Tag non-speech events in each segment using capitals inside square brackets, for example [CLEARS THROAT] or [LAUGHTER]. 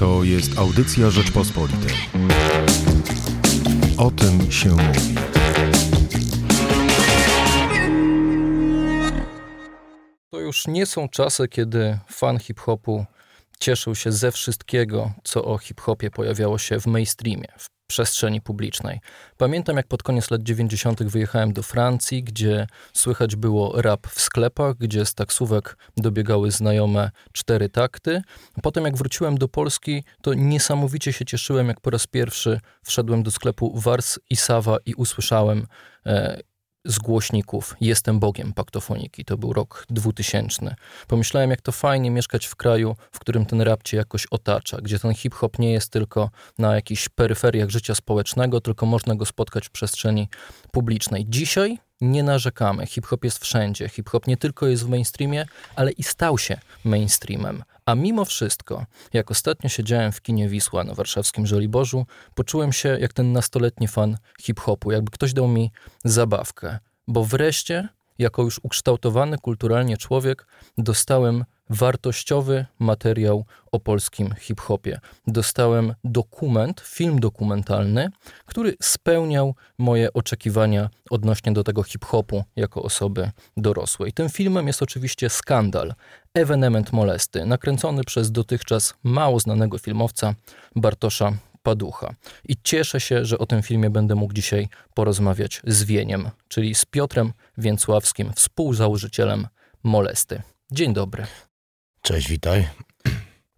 To jest audycja Rzeczpospolitej. O tym się mówi. To już nie są czasy, kiedy fan hip-hopu cieszył się ze wszystkiego, co o hip-hopie pojawiało się w mainstreamie, w przestrzeni publicznej. Pamiętam, jak pod koniec lat 90. wyjechałem do Francji, gdzie słychać było rap w sklepach, gdzie z taksówek dobiegały znajome cztery takty. Potem, jak wróciłem do Polski, to niesamowicie się cieszyłem, jak po raz pierwszy wszedłem do sklepu Wars i Sawa i usłyszałem e, z głośników Jestem Bogiem paktofoniki. To był rok 2000. Pomyślałem, jak to fajnie mieszkać w kraju, w którym ten rap cię jakoś otacza, gdzie ten hip-hop nie jest tylko na jakichś peryferiach życia społecznego, tylko można go spotkać w przestrzeni publicznej. Dzisiaj nie narzekamy. Hip-hop jest wszędzie. Hip-hop nie tylko jest w mainstreamie, ale i stał się mainstreamem. A mimo wszystko, jak ostatnio siedziałem w kinie Wisła na warszawskim Żoliborzu, poczułem się jak ten nastoletni fan hip-hopu, jakby ktoś dał mi zabawkę. Bo wreszcie, jako już ukształtowany kulturalnie człowiek, dostałem wartościowy materiał o polskim hip-hopie. Dostałem dokument, film dokumentalny, który spełniał moje oczekiwania odnośnie do tego hip-hopu jako osoby dorosłej. Tym filmem jest oczywiście Skandal, ewenement molesty, nakręcony przez dotychczas mało znanego filmowca Bartosza Paducha. I cieszę się, że o tym filmie będę mógł dzisiaj porozmawiać z Wieniem, czyli z Piotrem Więcławskim, współzałożycielem Molesty. Dzień dobry. Cześć, witaj.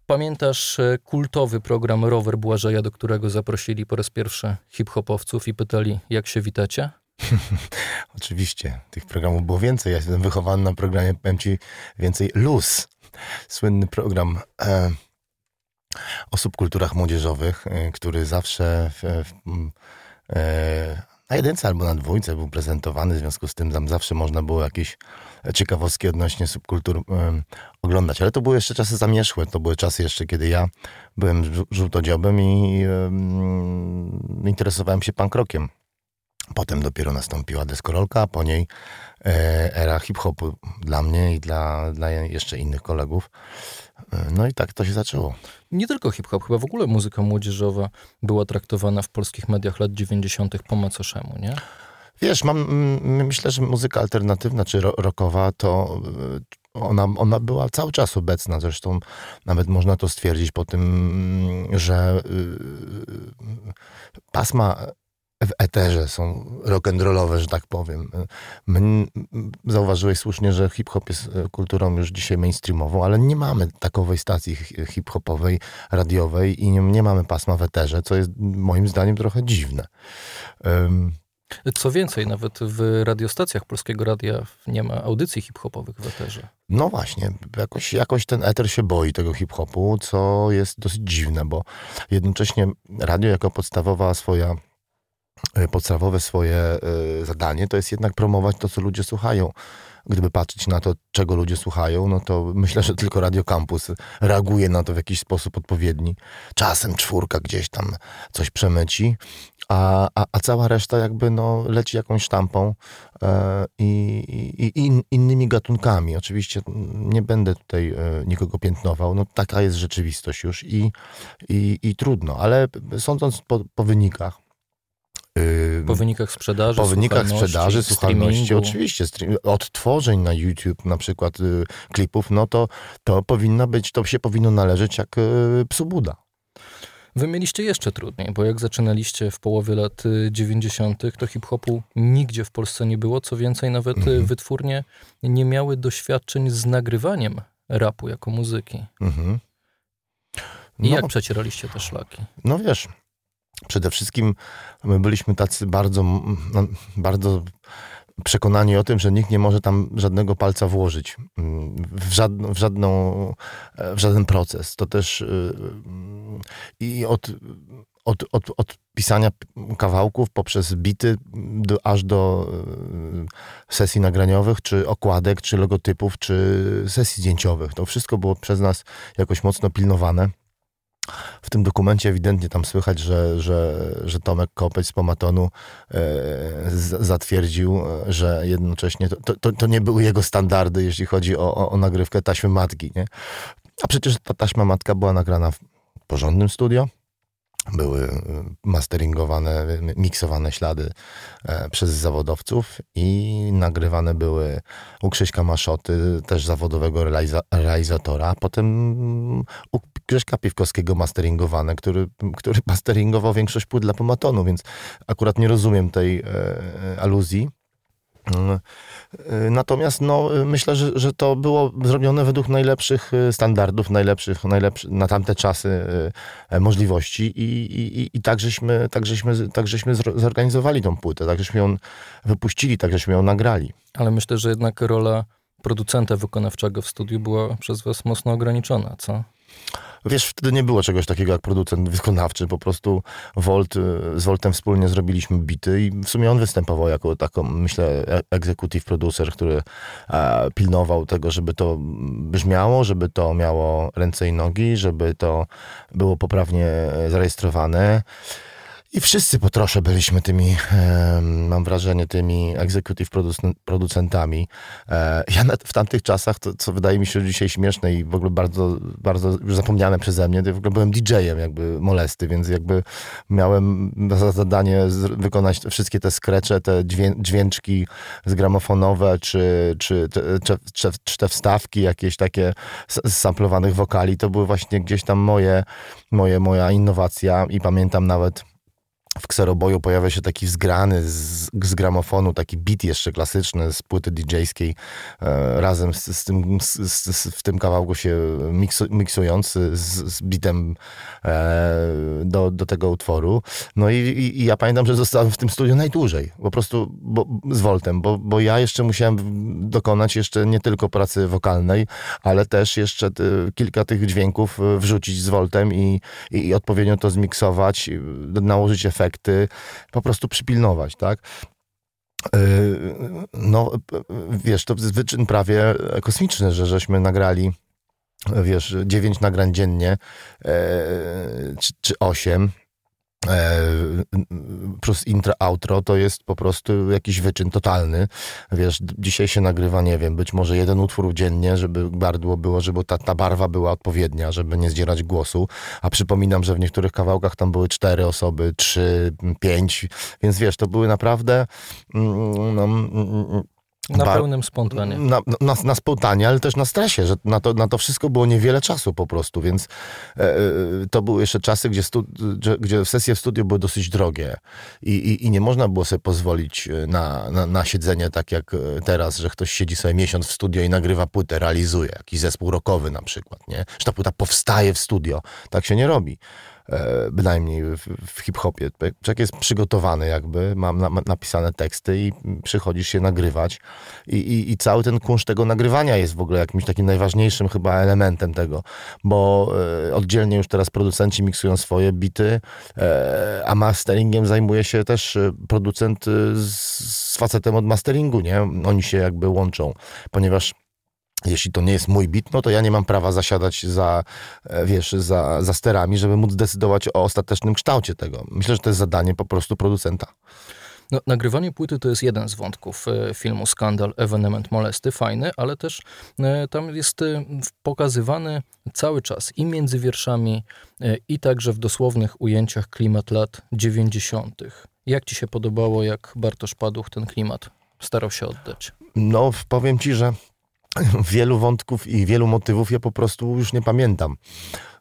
Pamiętasz e, kultowy program Rower Błażeja, do którego zaprosili po raz pierwszy hip-hopowców i pytali, jak się witacie? [LAUGHS] Oczywiście, tych programów było więcej. Ja jestem wychowany na programie, powiem ci, więcej Luz. Słynny program e, o subkulturach młodzieżowych, e, który zawsze w, w, e, na jedynce albo na dwójce był prezentowany, w związku z tym tam zawsze można było jakieś ciekawostki odnośnie subkultur oglądać. Ale to były jeszcze czasy zamieszłe. To były czasy jeszcze, kiedy ja byłem żółtodziobem i interesowałem się pankrokiem. Potem dopiero nastąpiła deskorolka, a po niej e, era hip-hopu dla mnie i dla, dla jeszcze innych kolegów. E, no i tak to się zaczęło. Nie tylko hip-hop, chyba w ogóle muzyka młodzieżowa była traktowana w polskich mediach lat 90. po macoszemu, nie? Wiesz, mam, myślę, że muzyka alternatywna czy rockowa to e, ona, ona była cały czas obecna. Zresztą nawet można to stwierdzić po tym, że pasma w eterze są rock'n'rollowe, że tak powiem. Zauważyłeś słusznie, że hip-hop jest kulturą już dzisiaj mainstreamową, ale nie mamy takowej stacji hip-hopowej, radiowej i nie, nie mamy pasma w eterze, co jest moim zdaniem trochę dziwne. Um, co więcej, nawet w radiostacjach Polskiego Radia nie ma audycji hip-hopowych w eterze. No właśnie, jakoś, jakoś ten eter się boi tego hip-hopu, co jest dosyć dziwne, bo jednocześnie radio jako podstawowa swoja e, podstawowe swoje e, zadanie to jest jednak promować to, co ludzie słuchają gdyby patrzeć na to, czego ludzie słuchają, no to myślę, że tylko Radio Campus reaguje na to w jakiś sposób odpowiedni. Czasem czwórka gdzieś tam coś przemyci, a, a, a cała reszta jakby no, leci jakąś sztampą e, i, i, i innymi gatunkami. Oczywiście nie będę tutaj e, nikogo piętnował, no taka jest rzeczywistość już i, i, i trudno, ale sądząc po, po wynikach, po wynikach sprzedaży, Po wynikach sprzedaży, słuchalności, oczywiście, odtworzeń na YouTube, na przykład y, klipów, no to, to powinno być, to się powinno należeć jak y, psu Buda. Wy mieliście jeszcze trudniej, bo jak zaczynaliście w połowie lat 90., y, to hip-hopu nigdzie w Polsce nie było. Co więcej, nawet mhm. wytwórnie nie miały doświadczeń z nagrywaniem rapu jako muzyki. Mhm. No, I jak przecieraliście te szlaki? No wiesz, Przede wszystkim my byliśmy tacy bardzo, bardzo przekonani o tym, że nikt nie może tam żadnego palca włożyć mm, w, żadną, w, żadną, w żaden proces. To też y, i od, od, od, od pisania kawałków poprzez bity do, aż do y, sesji nagraniowych, czy okładek, czy logotypów, czy sesji zdjęciowych. To wszystko było przez nas jakoś mocno pilnowane. W tym dokumencie ewidentnie tam słychać, że, że, że Tomek Kopeć z Pomatonu e, z, zatwierdził, że jednocześnie to, to, to, nie były jego standardy, jeśli chodzi o, o, o nagrywkę taśmy matki. Nie? A przecież ta taśma matka była nagrana w, porządnym studio. Były y, masteringowane, miksowane ślady e, przez zawodowców i nagrywane były u Krzyśka Maszoty, też zawodowego realiza realizatora. Potem u Grześka Piwkowskiego masteringowane, który, który [LAUGHS] masteringował większość płyt dla Pomatonu, więc akurat nie rozumiem tej e, aluzji. Mm. Y, natomiast no, myślę, że, że to było zrobione według najlepszych standardów, najlepszych, najlepszych na tamte czasy możliwości i, i, i tak, żeśmy, tak, żeśmy, tak żeśmy zorganizowali tą płytę, tak żeśmy ją wypuścili, tak żeśmy ją nagrali. Ale myślę, że jednak rola producenta wykonawczego w studiu była przez was mocno ograniczona, co? Wiesz, wtedy nie było czegoś takiego jak producent wykonawczy, po prostu Volt, y, z Voltem wspólnie zrobiliśmy bity i w sumie on występował jako taką, myślę, e, executive producer, który e, pilnował tego, żeby to brzmiało, żeby to miało ręce i nogi, żeby to było poprawnie zarejestrowane. I wszyscy po trosze byliśmy tymi, e, mam wrażenie, tymi executive producentami. E, ja w tamtych czasach, to, co wydaje mi się dzisiaj śmieszne i w ogóle bardzo, bardzo już zapomniane przeze mnie, to w ogóle byłem DJ-em jakby molesty, więc jakby miałem za zadanie wykonać wszystkie te skrecze, te dźwięczki zgramofonowe, czy, czy, te, czy, czy te wstawki jakieś takie z samplowanych wokali, to były właśnie gdzieś tam moje, moje, moja innowacja i pamiętam nawet w kseroboju pojawia się taki zgrany z, z gramofonu, taki beat jeszcze klasyczny z płyty DJ-skiej, e, razem z, z tym, z, w tym kawałku się miksu, miksujący z, bitem e, do, do tego utworu. No i, i, i, ja pamiętam, że zostałem w tym studiu najdłużej, po prostu bo, z Voltem, bo, bo ja jeszcze musiałem dokonać jeszcze nie tylko pracy wokalnej, ale też jeszcze ty, kilka tych dźwięków wrzucić z Voltem i, i, i odpowiednio to zmiksować, nałożyć efekt efekty, po prostu przypilnować, tak? E, no, wiesz, to wyczyn prawie kosmiczny, że żeśmy nagrali wiesz, dziewięć nagrań dziennie, e, czy, czy osiem, E, plus intro, outro to jest po prostu jakiś wyczyn totalny. Wiesz, dzisiaj się nagrywa, nie wiem, być może jeden utwór dziennie, żeby gardło było, żeby ta, ta barwa była odpowiednia, żeby nie zdzierać głosu. A przypominam, że w niektórych kawałkach tam były cztery osoby, trzy, pięć, więc wiesz, to były naprawdę mm, no, na pełnym spontanie. Na, na, na, spontanie, ale też na stresie, że na to, na to wszystko było niewiele czasu po prostu, więc e, e to były jeszcze czasy, gdzie, stu, gdzie sesje w studiu były dosyć drogie i, i, i nie można było sobie pozwolić e, na, na, na, siedzenie tak jak teraz, że ktoś siedzi sobie miesiąc w studio i nagrywa płytę, realizuje, jakiś zespół rockowy na przykład, nie? Że ta płyta powstaje w studio. Tak się nie robi. E, bynajmniej w, hip-hopie. Czek jest przygotowany jakby, mam na, napisane teksty i przychodzisz się nagrywać I, i, i, cały ten kunszt tego nagrywania jest w ogóle jakimś takim najważniejszym chyba elementem tego, bo e, oddzielnie już teraz producenci miksują swoje bity, e, a masteringiem zajmuje się też producent z, z facetem od masteringu, nie? Oni się jakby łączą, ponieważ jeśli to nie jest mój bit, no to ja nie mam prawa zasiadać za, e, wiesz, za, za sterami, żeby móc decydować o ostatecznym kształcie tego. Myślę, że to jest zadanie po prostu producenta. No, nagrywanie płyty to jest jeden z wątków e, filmu Skandal, Ewenement Molesty, fajny, ale też e, tam jest pokazywany cały czas i między wierszami, i także w dosłownych ujęciach klimat lat 90. Jak ci się podobało, jak Bartosz Paduch ten klimat starał się oddać? No, powiem ci, że wielu wątków i wielu motywów ja po prostu już nie pamiętam.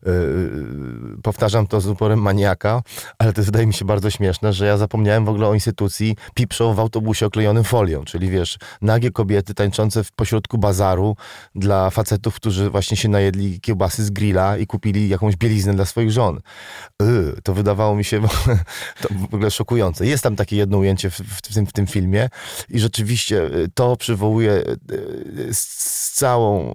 Yy, powtarzam to z uporem maniaka, ale to wydaje mi się bardzo śmieszne, że ja zapomniałem w ogóle o instytucji pipszą w autobusie oklejonym folią, czyli wiesz, nagie kobiety tańczące w pośrodku bazaru dla facetów, którzy właśnie się najedli kiełbasy z grilla i kupili jakąś bieliznę dla swoich żon. Yy, to wydawało mi się w ogóle szokujące. Jest tam takie jedno ujęcie w, w, tym, w tym filmie i rzeczywiście y, to przywołuje y, z całą,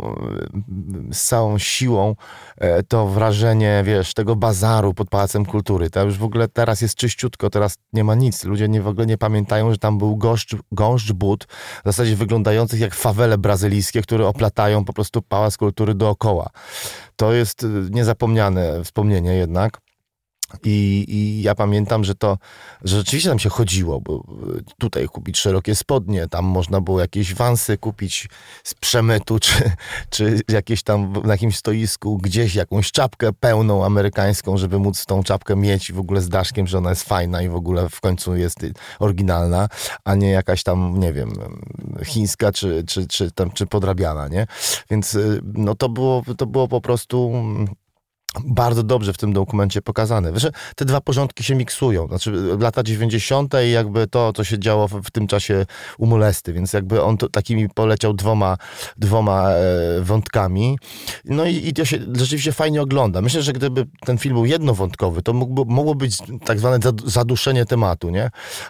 z całą siłą e, to wrażenie, wiesz, tego bazaru pod Pałacem Kultury. To już w ogóle teraz jest czyściutko, teraz nie ma nic. Ludzie nie, w ogóle nie pamiętają, że tam był gąszcz, gąszcz but, w zasadzie wyglądających jak fawele brazylijskie, które oplatają po prostu Pałac Kultury dookoła. To jest y, niezapomniane wspomnienie jednak. I, I ja pamiętam, że to, że rzeczywiście tam się chodziło, bo tutaj kupić szerokie spodnie, tam można było jakieś wansy kupić z przemytu, czy, czy jakieś tam na jakimś stoisku, gdzieś jakąś czapkę pełną amerykańską, żeby móc tą czapkę mieć w ogóle z daszkiem, że ona jest fajna i w ogóle w końcu jest oryginalna, a nie jakaś tam, nie wiem, chińska, czy, czy, czy, tam, czy podrabiana, nie? Więc y, no to było, to było po prostu bardzo dobrze w tym dokumencie pokazane. Wiesz, te dwa porządki się miksują. Znaczy lata 90. i jakby to, co się działo w, w tym czasie u Molesty, więc jakby on to, takimi poleciał dwoma, dwoma e, wątkami. No i, i to się rzeczywiście fajnie ogląda. Myślę, że gdyby ten film był jednowątkowy, to mógłby, mogło być tak zwane zaduszenie tematu, nie?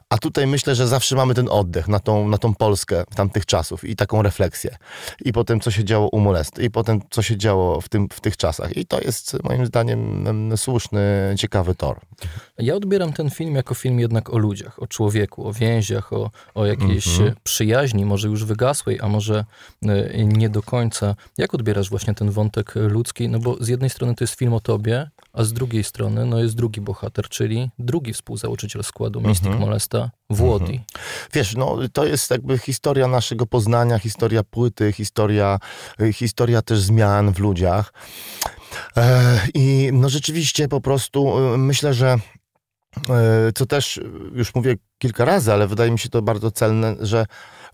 A tutaj myślę, że zawsze mamy ten oddech na tą, na tą Polskę tamtych czasów i taką refleksję. I potem, co się działo u Molesty, i potem, co się działo w, tym, w tych czasach. I to jest moim zdaniem słuszny, ciekawy tor. Ja odbieram ten film jako film jednak o ludziach, o człowieku, o więziach, o, o jakiejś mm -hmm. przyjaźni, może już wygasłej, a może e, nie do końca. Jak odbierasz właśnie ten wątek ludzki? No bo z jednej strony to jest film o tobie, a z drugiej strony no jest drugi bohater, czyli drugi współzałożyciel składu Mystic -hmm. Molesta, Włodi. Mm -hmm. Wiesz, no to jest jakby historia naszego poznania, historia płyty, historia, historia też zmian w ludziach. E, I no rzeczywiście po prostu e, myślę, że e, co też już mówię kilka razy, ale wydaje mi się to bardzo celne, że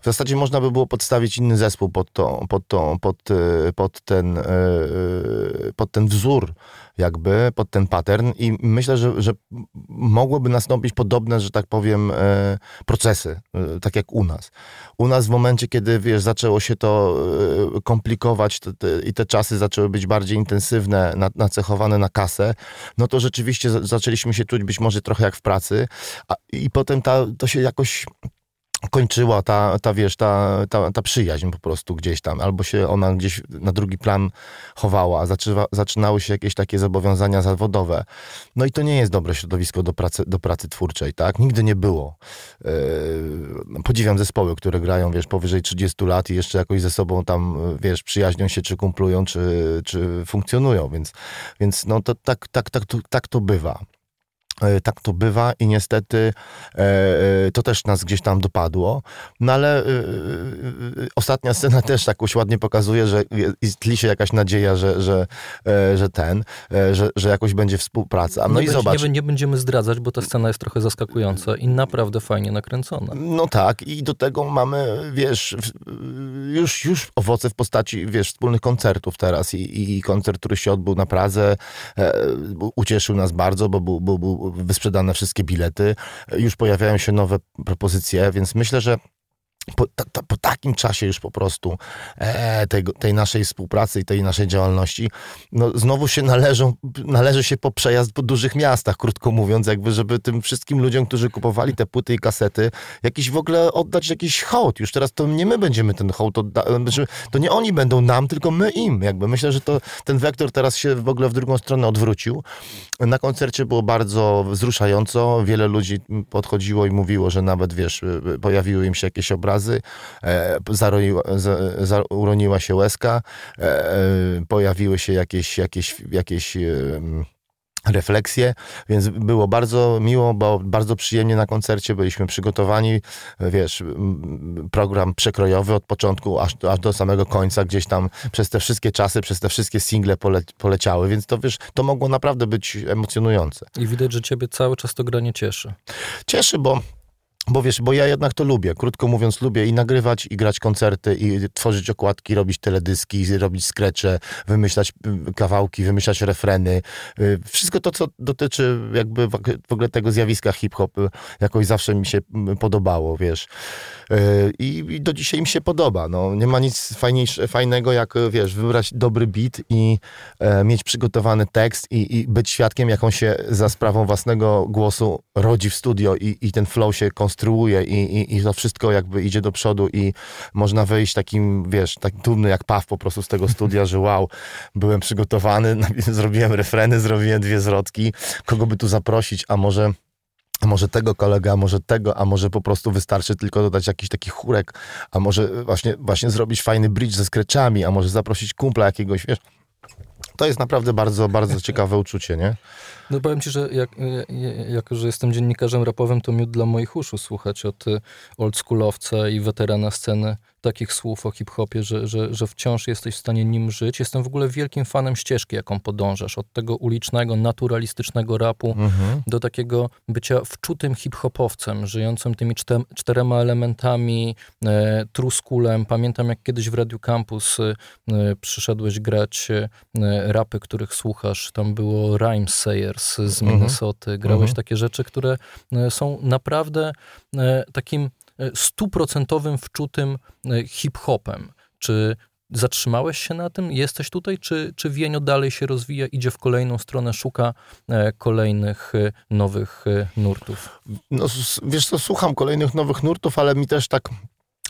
w zasadzie można by było podstawić inny zespół pod, to, pod, to, pod, pod, ten, pod ten wzór jakby pod ten pattern i myślę, że, że mogłyby nastąpić podobne, że tak powiem, procesy, tak jak u nas. U nas w momencie, kiedy, wiesz, zaczęło się to komplikować te, te, i te czasy zaczęły być bardziej intensywne, na, nacechowane na kasę, no to rzeczywiście zaczęliśmy się czuć być może trochę jak w pracy a, i potem ta, to się jakoś kończyła ta, ta wiesz, ta, ta, ta przyjaźń po prostu gdzieś tam, albo się ona gdzieś na drugi plan chowała, zaczyna, zaczynały się jakieś takie zobowiązania zawodowe. No i to nie jest dobre środowisko do pracy, do pracy twórczej, tak? Nigdy nie było. Yy, podziwiam zespoły, które grają, wiesz, powyżej 30 lat i jeszcze jakoś ze sobą tam, wiesz, przyjaźnią się, czy kumplują, czy, czy funkcjonują, więc, więc no to tak, tak, tak, tak, tak to bywa. E, tak to bywa i niestety e, e, to też nas gdzieś tam dopadło. No ale ostatnia scena też jakoś ładnie pokazuje, że tli się jakaś nadzieja, że, że, że ten, że, że jakoś będzie współpraca. No nie i zobacz. Nie, nie będziemy zdradzać, bo ta scena jest trochę zaskakująca i naprawdę fajnie nakręcona. No tak i do tego mamy, wiesz, już, już owoce w postaci, wiesz, wspólnych koncertów teraz i, i koncert, który się odbył na Pradze, ucieszył nas bardzo, bo był, był, był wysprzedane wszystkie bilety, już pojawiają się nowe propozycje, więc myślę, że po, ta, po, takim czasie już po prostu e, tej, tej, naszej współpracy i tej naszej działalności, no znowu się należą, należy się po przejazd po dużych miastach, krótko mówiąc, jakby, żeby tym wszystkim ludziom, którzy kupowali te płyty i kasety, jakiś w ogóle oddać jakiś hołd. Już teraz to nie my będziemy ten hołd oddać, znaczy, to nie oni będą nam, tylko my im. Jakby myślę, że to ten wektor teraz się w ogóle w drugą stronę odwrócił. Na koncercie było bardzo wzruszająco. Wiele ludzi podchodziło i mówiło, że nawet, wiesz, pojawiły im się jakieś obrazy razy, e, zaroiła, za, za, uroniła się łezka, e, e, pojawiły się jakieś, jakieś, jakieś refleksje, więc było bardzo miło, bo bardzo przyjemnie na koncercie, byliśmy przygotowani, wiesz, program przekrojowy od początku aż, aż do samego końca, gdzieś tam przez te wszystkie czasy, przez te wszystkie single pole, poleciały, więc to wiesz, to mogło naprawdę być emocjonujące. I widać, że ciebie cały czas to granie cieszy. Cieszy, bo bo wiesz, bo ja jednak to lubię. Krótko mówiąc, lubię i nagrywać, i grać koncerty, i tworzyć okładki, robić teledyski, robić skrecze, wymyślać y, kawałki, wymyślać refreny. Y, wszystko to, co dotyczy jakby w ogóle tego zjawiska hip-hop, y, jakoś zawsze mi się podobało, wiesz. I, do dzisiaj mi się podoba. No, nie ma nic fajnego, jak wiesz, wybrać dobry beat i e, mieć przygotowany tekst i, i, być świadkiem, jak on się za sprawą własnego głosu rodzi w studio i, i ten flow się konstruuje konstruuje i, i, i to wszystko jakby idzie do przodu i można wyjść takim, wiesz, tak dumny jak Paw po prostu z tego studia, że wow, byłem przygotowany, [LAUGHS] zrobiłem refreny, zrobiłem dwie zwrotki, kogo by tu zaprosić, a może a może tego kolega, a może tego, a może po prostu wystarczy tylko dodać jakiś taki chórek, a może właśnie, właśnie zrobić fajny bridge ze skreczami, a może zaprosić kumpla jakiegoś, wiesz. To jest naprawdę bardzo, bardzo ciekawe uczucie, nie? No powiem ci, że jak, jako, że jestem dziennikarzem rapowym, to miód dla moich uszu słuchać od oldschoolowca i weterana sceny takich słów o hip-hopie, że, że, że wciąż jesteś w stanie nim żyć. Jestem w ogóle wielkim fanem ścieżki, jaką podążasz. Od tego ulicznego, naturalistycznego rapu mhm. do takiego bycia wczutym hip-hopowcem, żyjącym tymi czterema elementami, e, truskulem. Pamiętam, jak kiedyś w Radio Campus e, przyszedłeś grać e, rapy, których słuchasz. Tam było Rhyme Z mhm. Minnesoty. Grałeś mhm. takie rzeczy, które e, są naprawdę e, takim E, stuprocentowym wczutym hip-hopem. Czy zatrzymałeś się na tym? Jesteś tutaj? Czy, czy Wienio dalej się rozwija, idzie w kolejną stronę, szuka kolejnych nowych nurtów? No, wiesz co, słucham kolejnych nowych nurtów, ale mi też tak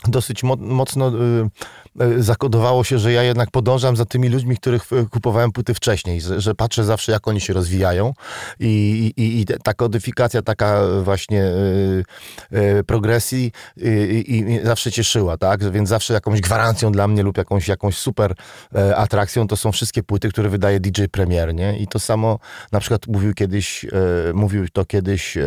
dosyć mo mocno y, y, zakodowało się, że ja jednak podążam za tymi ludźmi, których kupowałem płyty wcześniej, że, patrzę zawsze, jak oni się rozwijają i, i, i ta kodyfikacja taka właśnie y, y progresji y, i zawsze cieszyła, tak? Więc zawsze jakąś gwarancją dla mnie lub jakąś, jakąś super e, atrakcją to są wszystkie płyty, które wydaje DJ Premier, nie? I to samo na przykład mówił kiedyś, e, mówił to kiedyś e,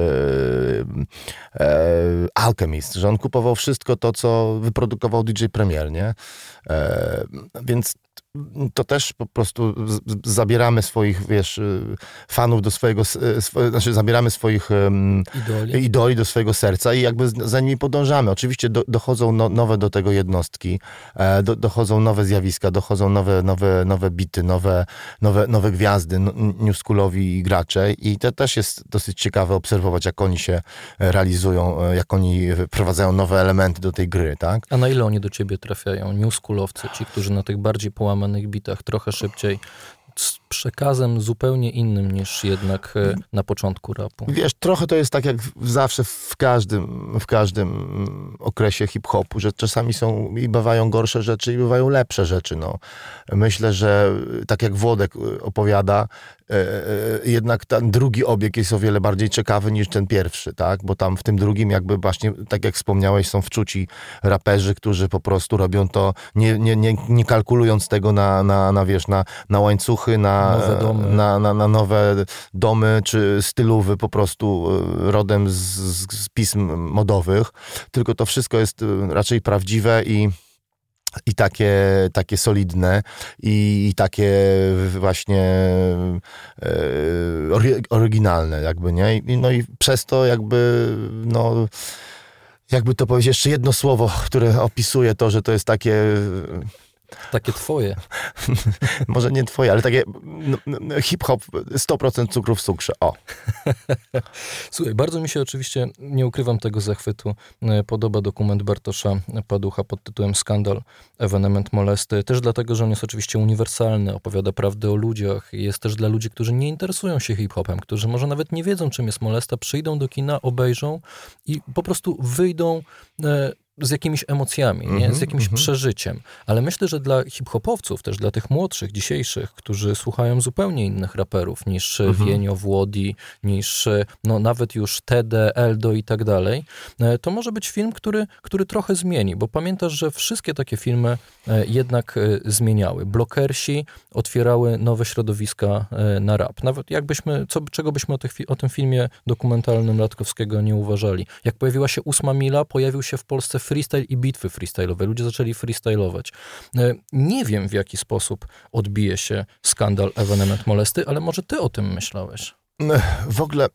Alchemist, że on kupował wszystko to, co wyprodukował DJ Premier, nie? E, więc to też po prostu zabieramy swoich, wiesz, y, fanów do swojego, y, swo, znaczy zabieramy swoich idoli. idoli. do swojego serca i jakby za nimi podążamy. Oczywiście do, dochodzą no, nowe do tego jednostki, e, do, dochodzą nowe zjawiska, dochodzą nowe, nowe, nowe bity, nowe, nowe, nowe gwiazdy, newschoolowi gracze i to też jest dosyć ciekawe obserwować, jak oni się realizują, e, jak oni wprowadzają nowe elementy do tej gry, tak? A na ile oni do ciebie trafiają? Newschoolowcy, ci, którzy na tych bardziej połamanych bitach trochę szybciej, przekazem zupełnie innym niż jednak e, na początku rapu. Wiesz, trochę to jest tak jak zawsze w każdym, w każdym okresie hip-hopu, że czasami są i bywają gorsze rzeczy i bywają lepsze rzeczy. No. Myślę, że tak jak Włodek opowiada, E, e, jednak ten drugi obieg jest o wiele bardziej ciekawy niż ten pierwszy, tak? Bo tam w tym drugim jakby właśnie, tak jak wspomniałeś, są wczuci raperzy, którzy po prostu robią to, nie, nie, nie, nie kalkulując tego na, na, na, wiesz, na, na łańcuchy, na nowe, domy. Na, na, na nowe domy, czy stylowy po prostu e, rodem z, z pism modowych, tylko to wszystko jest raczej prawdziwe i i takie, takie solidne i, i takie właśnie e, oryginalne jakby, nie? I, no i przez to jakby, no jakby to powiedzieć, jeszcze jedno słowo, które opisuje to, że to jest takie takie twoje. [LAUGHS] Może nie twoje, ale takie no, no, hip-hop 100% cukru w cukrze. O. [LAUGHS] Słuchaj, bardzo mi się oczywiście, nie ukrywam tego zachwytu, e, podoba dokument Bartosza Paducha pod tytułem Skandal, ewenement molesty. Też dlatego, że on jest oczywiście uniwersalny, opowiada prawdę o ludziach. Jest też dla ludzi, którzy nie interesują się hip-hopem, którzy może nawet nie wiedzą, czym jest molesta, przyjdą do kina, obejrzą i po prostu wyjdą e, z jakimiś emocjami, nie? z mhm, jakimś mm -hmm. przeżyciem. Ale myślę, że dla hip-hopowców, też dla tych młodszych, dzisiejszych, którzy słuchają zupełnie innych raperów niż mm -hmm. Wienio, Włodi, niż no, nawet już TD, Eldo i tak dalej, e, to może być film, który, który trochę zmieni, bo pamiętasz, że wszystkie takie filmy e, jednak e, zmieniały. Blokersi otwierały nowe środowiska na rap. Nawet jakbyśmy, co, czego byśmy o, tych, o tym filmie dokumentalnym Latkowskiego nie uważali. Jak pojawiła się ósma mila, pojawił się w Polsce freestyle i bitwy freestyle'owe. Ludzie zaczęli freestylować. E, nie wiem, w jaki sposób odbije się skandal ewenement molesty, ale może ty o tym myślałeś? W ogóle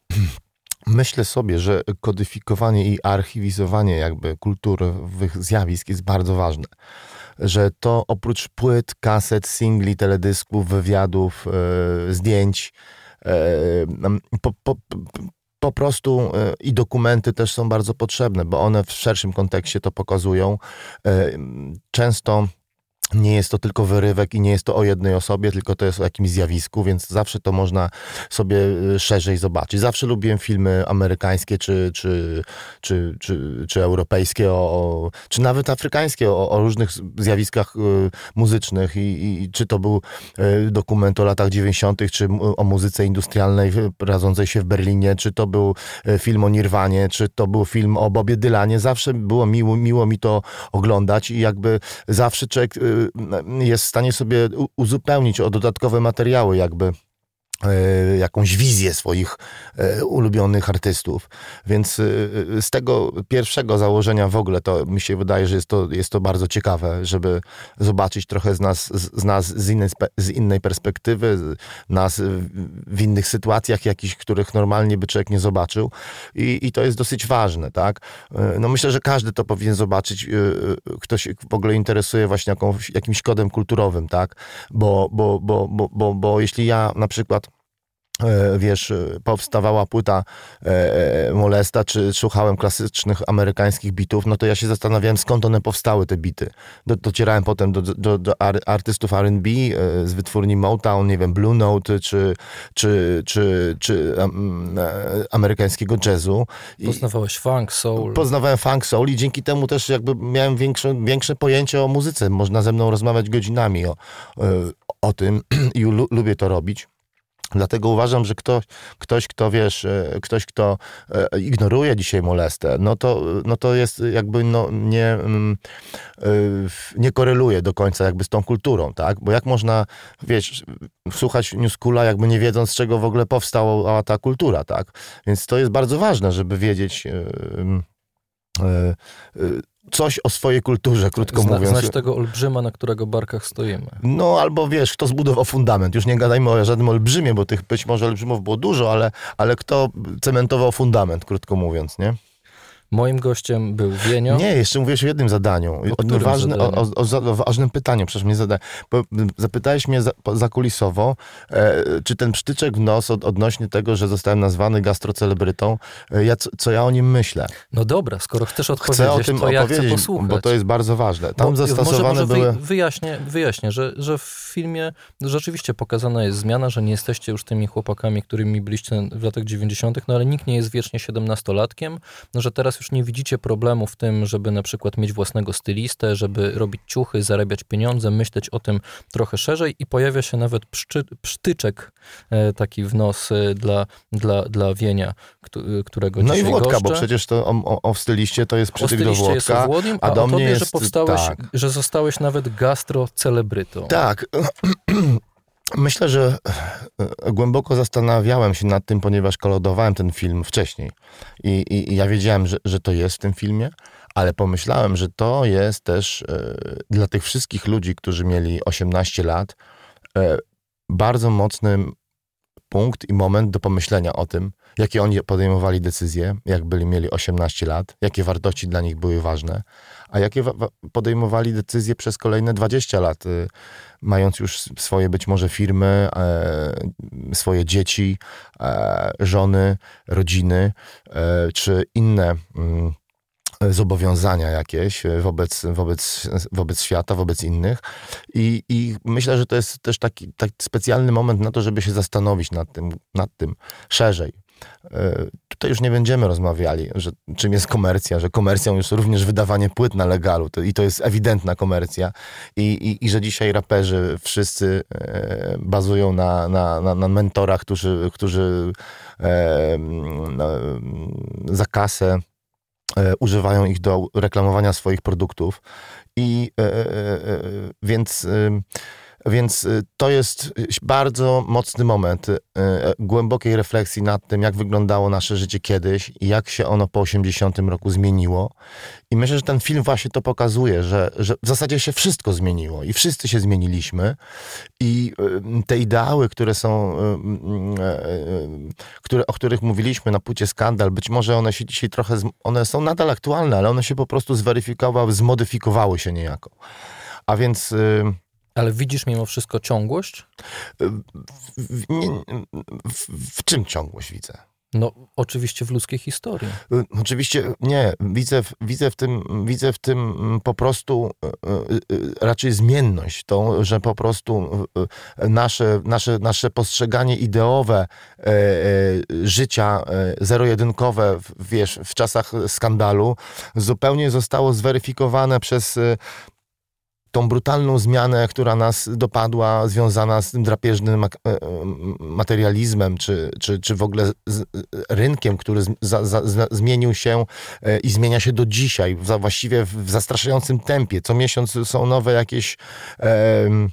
[CLEARS THROAT] myślę sobie, że kodyfikowanie i archiwizowanie jakby kulturowych zjawisk jest bardzo ważne. Że to oprócz płyt, kaset, singli, teledysków, wywiadów, yy, zdjęć, po, po, po prostu e, i dokumenty też są bardzo potrzebne, bo one w szerszym kontekście to pokazują. E, często nie jest to tylko wyrywek i nie jest to o jednej osobie, tylko to jest o jakimś zjawisku, więc zawsze to można sobie y, szerzej zobaczyć. Zawsze lubiłem filmy amerykańskie czy, czy, czy, czy, czy europejskie, o, czy nawet afrykańskie, o, o różnych zjawiskach y, muzycznych I, i, czy to był y, dokument o latach 90., czy o muzyce industrialnej radzącej się w Berlinie, czy to był film o Nirwanie, czy to był film o Bobie Dylanie. Zawsze było miło, miło mi to oglądać i jakby zawsze człowiek jest w stanie sobie uzupełnić o dodatkowe materiały, jakby jakąś wizję swoich e, ulubionych artystów. Więc e, z tego pierwszego założenia w ogóle to mi się wydaje, że jest to, jest to bardzo ciekawe, żeby zobaczyć trochę z nas, z, nas z, innej, z innej perspektywy, nas w innych sytuacjach jakichś, których normalnie by człowiek nie zobaczył. I, I to jest dosyć ważne, tak? E, No myślę, że każdy to powinien zobaczyć, e, e, kto się w ogóle interesuje właśnie jakąś, jakimś kodem kulturowym, tak? Bo, bo, bo, bo, bo, bo jeśli ja na przykład e, wiesz, e, powstawała płyta e, e, Molesta, czy słuchałem klasycznych amerykańskich bitów, no to ja się zastanawiałem, skąd one powstały, te bity. Do, docierałem potem do, do, do ar, artystów R&B e, z wytwórni Motown, nie wiem, Blue Note, czy, czy, czy, czy e, amerykańskiego jazzu. I- Poznawałeś funk, soul. Poznawałem funk soul i dzięki temu też jakby miałem większe, większe pojęcie o muzyce. Można ze mną rozmawiać godzinami o, e, o tym [CLEARS THROAT] i lu, lubię to robić. Dlatego uważam, że ktoś, ktoś kto wiesz, e, ktoś, kto e, ignoruje dzisiaj molestę, no to, no to jest jakby no, nie, mm, e, nie koreluje do końca jakby z tą kulturą, tak? Bo jak można, wiesz, słuchać Newskula, jakby nie wiedząc, z czego w ogóle powstała ta kultura, tak? Więc to jest bardzo ważne, żeby wiedzieć e, coś o swojej kulturze, krótko Zna, mówiąc. znać tego olbrzyma, na którego barkach stoimy. No albo wiesz, kto zbudował fundament. Już nie gadajmy o żadnym olbrzymie, bo tych być może olbrzymów było dużo, ale, ale kto cementował fundament, krótko mówiąc, nie? Moim gościem był Wienio. Nie, jeszcze mówiłeś o jednym zadaniu. O, o, zadaniu? o, o, o ważnym pytaniu, przecież mnie zada. Bo, m, zapytałeś mnie za, zakulisowo, e, czy ten przytyczek w nos od, odnośnie tego, że zostałem nazwany gastrocelebrytą, e, ja, co, co ja o nim myślę. No dobra, skoro chcesz odpowiedzieć, Chcę o tym to ja chcę opowiedzieć, posłuchać. bo to jest bardzo ważne. Tam Bo- zastosowane może, może były... Wy, wyjaśnię, wyjaśnię że, że w filmie rzeczywiście pokazana jest zmiana, że nie jesteście już tymi chłopakami, którymi byliście w latach 90., no ale nikt nie jest wiecznie 17-latkiem, no, że teraz już nie widzicie problemu w tym, żeby na przykład mieć własnego stylistę, żeby robić ciuchy, zarabiać pieniądze, myśleć o tym trochę szerzej i pojawia się nawet pszczy, psztyczek e, taki w nos e, dla, dla, dla Wienia, któ- którego No i Włodka, goszczę. bo przecież to o, o, o styliście to jest przytyk do jest Włodka. Włodnim, a a, do mnie tobie, że jest- powstałeś, tak. że zostałeś nawet gastrocelebrytą. Tak. [CLEARS THROAT] Myślę, że e, głęboko zastanawiałem się nad tym, ponieważ kolodowałem ten film wcześniej. I, i, i ja wiedziałem, że, że to jest w tym filmie, ale pomyślałem, że to jest też e, dla tych wszystkich ludzi, którzy mieli 18 lat, e, bardzo mocny punkt i moment do pomyślenia o tym, jakie oni podejmowali decyzje, jak byli mieli 18 lat, jakie wartości dla nich były ważne, a jakie wa- wa- podejmowali decyzje przez kolejne 20 lat, y, mając już swoje być może firmy, e, swoje dzieci, e, żony, rodziny, e, czy inne mm, zobowiązania jakieś wobec, wobec, wobec świata, wobec innych. I, I myślę, że to jest też taki, taki specjalny moment na to, żeby się zastanowić nad tym, nad tym szerzej. E, Tutaj już nie będziemy rozmawiali, że czym jest komercja, że komercją jest również wydawanie płyt na legalu to, i to jest ewidentna komercja i, i, i że dzisiaj raperzy wszyscy e, bazują na, na, na, na mentorach, którzy, którzy e, no, za kasę e, używają ich do reklamowania swoich produktów. I e, e, więc, więc e, to jest bardzo mocny moment e, głębokiej refleksji nad tym, jak wyglądało nasze życie kiedyś i jak się ono po 80 roku zmieniło. I myślę, że ten film właśnie to pokazuje, że, że w zasadzie się wszystko zmieniło i wszyscy się zmieniliśmy. I y, te ideały, które są, y, y, y, które, o których mówiliśmy na płycie Skandal, być może one się dzisiaj trochę, one są nadal aktualne, ale one się po prostu zweryfikowały, zmodyfikowały się niejako. A więc y, Ale widzisz mimo wszystko ciągłość? w, nie, w, w czym ciągłość widzę? No, oczywiście w ludzkiej historii. Y, Oczywiście nie. Widzę, w- widzę, w tym, widzę w tym mm, po prostu y, y, y, raczej zmienność, tą, że po prostu y, y, nasze, nasze, nasze postrzeganie ideowe e, e, życia e, zero-jedynkowe, w- wiesz, w czasach skandalu zupełnie zostało zweryfikowane przez y, tą brutalną zmianę, która nas dopadła, związana z tym drapieżnym e, e, materializmem, czy, czy, czy w ogóle z rynkiem, który za, za, zmienił się e, i zmienia się do dzisiaj, właściwie w, zastraszającym tempie. Co miesiąc są nowe jakieś. em,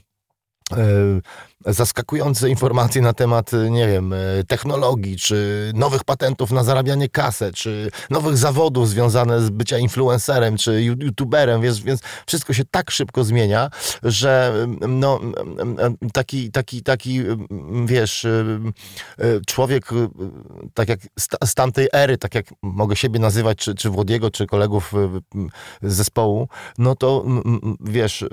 e, zaskakujące informacje na temat, nie wiem, technologii, czy nowych patentów na zarabianie kasę, czy nowych zawodów związanych z bycia influencerem, czy youtuberem, więc, więc wszystko się tak szybko zmienia, że no, taki, taki, taki, wiesz, człowiek, tak jak z tamtej ery, tak jak mogę siebie nazywać, czy, czy Włodiego, czy kolegów z zespołu, no to wiesz,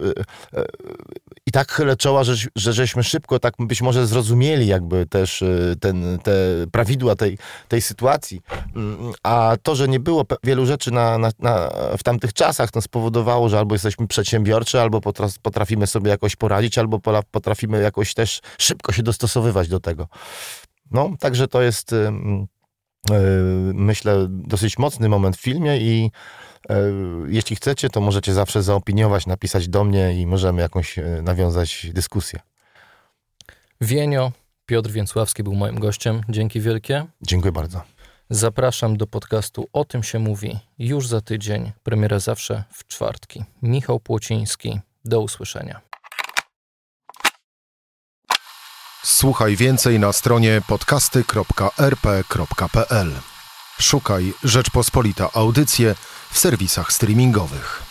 i tak chylę czoła, że, że żeśmy szybko tak być może zrozumieli jakby też y, ten, te prawidła tej, tej sytuacji. Mm, a to, że nie było wielu rzeczy na, na, na, w tamtych czasach, to spowodowało, że albo jesteśmy przedsiębiorczy, albo potrafimy sobie jakoś poradzić, albo potrafimy jakoś też szybko się dostosowywać do tego. No, także to jest y, myślę dosyć mocny moment w filmie i jeśli chcecie, to możecie zawsze zaopiniować, napisać do mnie i możemy jakąś nawiązać dyskusję. Wienio, Piotr Więcławski był moim gościem. Dzięki wielkie. Dziękuję bardzo. Zapraszam do podcastu O tym się mówi już za tydzień. Premiera zawsze w czwartki. Michał Płociński. Do usłyszenia. Słuchaj więcej na stronie podcasty.rp.pl. Szukaj Rzeczpospolita Audycje w serwisach streamingowych.